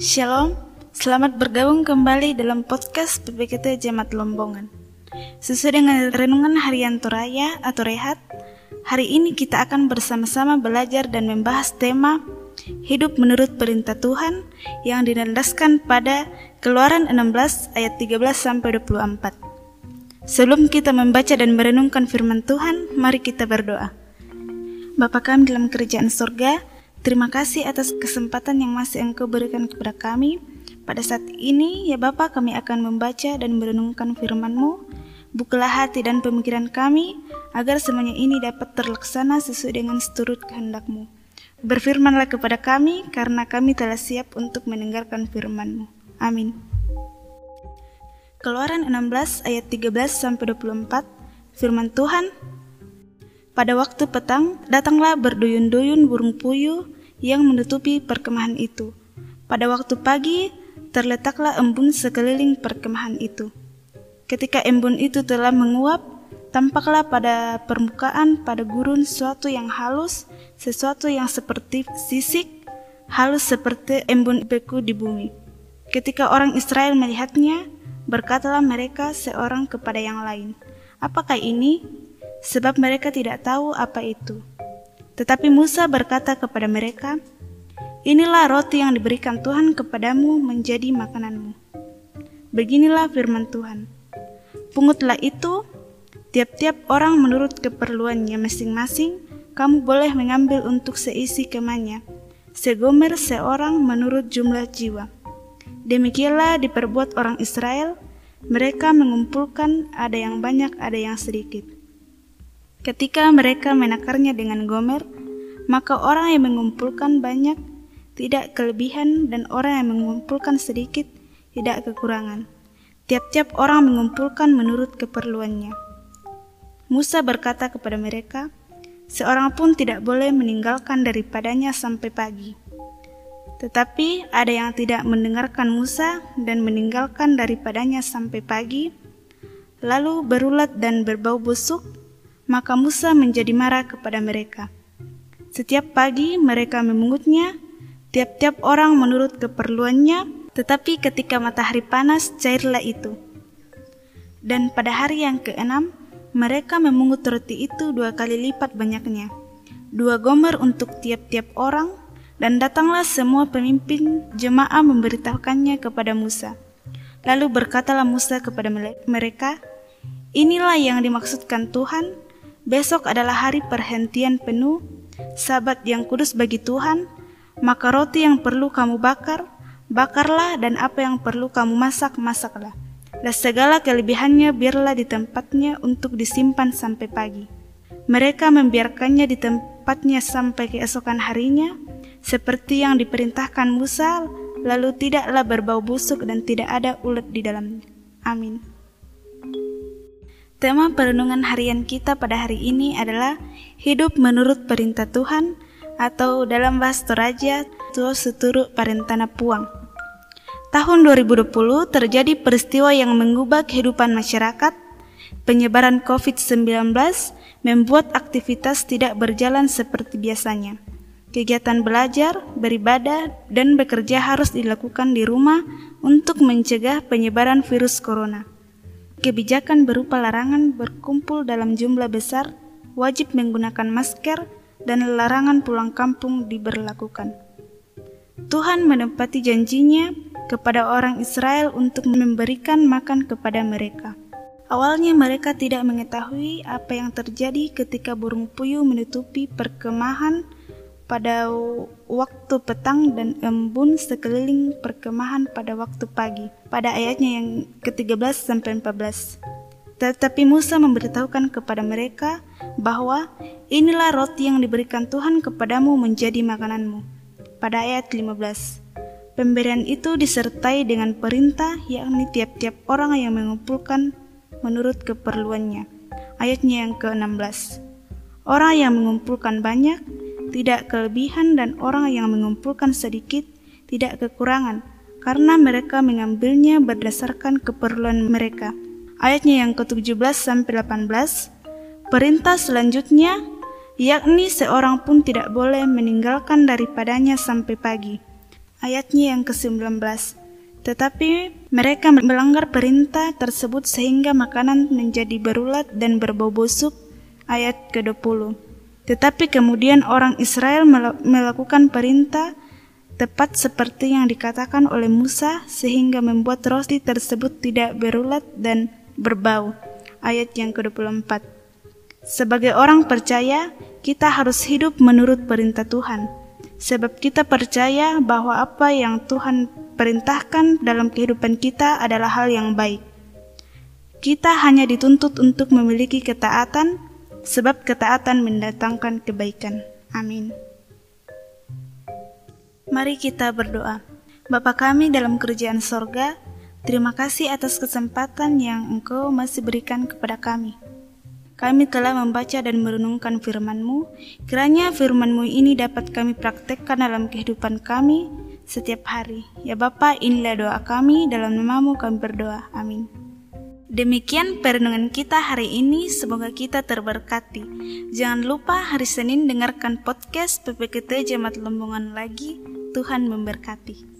Shalom, selamat bergabung kembali dalam podcast PPKT Jemaat Lombongan. Sesuai dengan renungan harian Toraya atau Rehat, hari ini kita akan bersama-sama belajar dan membahas tema Hidup menurut perintah Tuhan yang dinandaskan pada Keluaran 16 ayat 13 sampai 24. Sebelum kita membaca dan merenungkan firman Tuhan, mari kita berdoa. Bapa kami dalam kerjaan surga, Terima kasih atas kesempatan yang masih Engkau berikan kepada kami. Pada saat ini, ya Bapa, kami akan membaca dan merenungkan firman-Mu. Bukalah hati dan pemikiran kami, agar semuanya ini dapat terlaksana sesuai dengan seturut kehendak-Mu. Berfirmanlah kepada kami, karena kami telah siap untuk mendengarkan firman-Mu. Amin. Keluaran 16 ayat 13-24, firman Tuhan, pada waktu petang, datanglah berduyun-duyun burung puyuh yang menutupi perkemahan itu. Pada waktu pagi, terletaklah embun sekeliling perkemahan itu. Ketika embun itu telah menguap, tampaklah pada permukaan pada gurun sesuatu yang halus, sesuatu yang seperti sisik, halus seperti embun beku di bumi. Ketika orang Israel melihatnya, berkatalah mereka seorang kepada yang lain, "Apakah ini?" sebab mereka tidak tahu apa itu. Tetapi Musa berkata kepada mereka, Inilah roti yang diberikan Tuhan kepadamu menjadi makananmu. Beginilah firman Tuhan. Pungutlah itu, tiap-tiap orang menurut keperluannya masing-masing, kamu boleh mengambil untuk seisi kemahnya, segomer seorang menurut jumlah jiwa. Demikianlah diperbuat orang Israel, mereka mengumpulkan ada yang banyak, ada yang sedikit. Ketika mereka menakarnya dengan gomer, maka orang yang mengumpulkan banyak tidak kelebihan dan orang yang mengumpulkan sedikit tidak kekurangan. Tiap-tiap orang mengumpulkan menurut keperluannya. Musa berkata kepada mereka, seorang pun tidak boleh meninggalkan daripadanya sampai pagi. Tetapi ada yang tidak mendengarkan Musa dan meninggalkan daripadanya sampai pagi, lalu berulat dan berbau busuk maka Musa menjadi marah kepada mereka. Setiap pagi mereka memungutnya, tiap-tiap orang menurut keperluannya, tetapi ketika matahari panas cairlah itu. Dan pada hari yang keenam, mereka memungut roti itu dua kali lipat banyaknya, dua gomer untuk tiap-tiap orang, dan datanglah semua pemimpin jemaah memberitahukannya kepada Musa. Lalu berkatalah Musa kepada mereka, Inilah yang dimaksudkan Tuhan, Besok adalah hari perhentian penuh, sabat yang kudus bagi Tuhan, maka roti yang perlu kamu bakar, bakarlah dan apa yang perlu kamu masak, masaklah. Dan segala kelebihannya biarlah di tempatnya untuk disimpan sampai pagi. Mereka membiarkannya di tempatnya sampai keesokan harinya, seperti yang diperintahkan Musa, lalu tidaklah berbau busuk dan tidak ada ulat di dalamnya. Amin. Tema perenungan harian kita pada hari ini adalah hidup menurut perintah Tuhan atau dalam bahasa Toraja Tuo Seturu Parentana Puang. Tahun 2020 terjadi peristiwa yang mengubah kehidupan masyarakat. Penyebaran COVID-19 membuat aktivitas tidak berjalan seperti biasanya. Kegiatan belajar, beribadah, dan bekerja harus dilakukan di rumah untuk mencegah penyebaran virus corona. Kebijakan berupa larangan berkumpul dalam jumlah besar, wajib menggunakan masker, dan larangan pulang kampung diberlakukan. Tuhan menepati janjinya kepada orang Israel untuk memberikan makan kepada mereka. Awalnya mereka tidak mengetahui apa yang terjadi ketika burung puyuh menutupi perkemahan pada waktu petang dan embun sekeliling perkemahan pada waktu pagi. Pada ayatnya yang ke-13 sampai 14. Tetapi Musa memberitahukan kepada mereka bahwa inilah roti yang diberikan Tuhan kepadamu menjadi makananmu. Pada ayat 15. Pemberian itu disertai dengan perintah yakni tiap-tiap orang yang mengumpulkan menurut keperluannya. Ayatnya yang ke-16. Orang yang mengumpulkan banyak tidak kelebihan dan orang yang mengumpulkan sedikit tidak kekurangan, karena mereka mengambilnya berdasarkan keperluan mereka. Ayatnya yang ke-17 sampai 18. Perintah selanjutnya yakni seorang pun tidak boleh meninggalkan daripadanya sampai pagi. ayatnya yang ke-19. Tetapi mereka melanggar perintah tersebut sehingga makanan menjadi berulat dan berbau busuk. Ayat ke-20. Tetapi kemudian orang Israel melakukan perintah tepat seperti yang dikatakan oleh Musa sehingga membuat roti tersebut tidak berulat dan berbau. Ayat yang ke-24. Sebagai orang percaya, kita harus hidup menurut perintah Tuhan sebab kita percaya bahwa apa yang Tuhan perintahkan dalam kehidupan kita adalah hal yang baik. Kita hanya dituntut untuk memiliki ketaatan, sebab ketaatan mendatangkan kebaikan. Amin. Mari kita berdoa. Bapa kami dalam kerjaan sorga, terima kasih atas kesempatan yang Engkau masih berikan kepada kami. Kami telah membaca dan merenungkan firman-Mu. Kiranya firman-Mu ini dapat kami praktekkan dalam kehidupan kami setiap hari. Ya Bapa, inilah doa kami, dalam namamu kami berdoa. Amin. Demikian perenungan kita hari ini, semoga kita terberkati. Jangan lupa hari Senin dengarkan podcast PPKT Jemaat Lembongan lagi. Tuhan memberkati.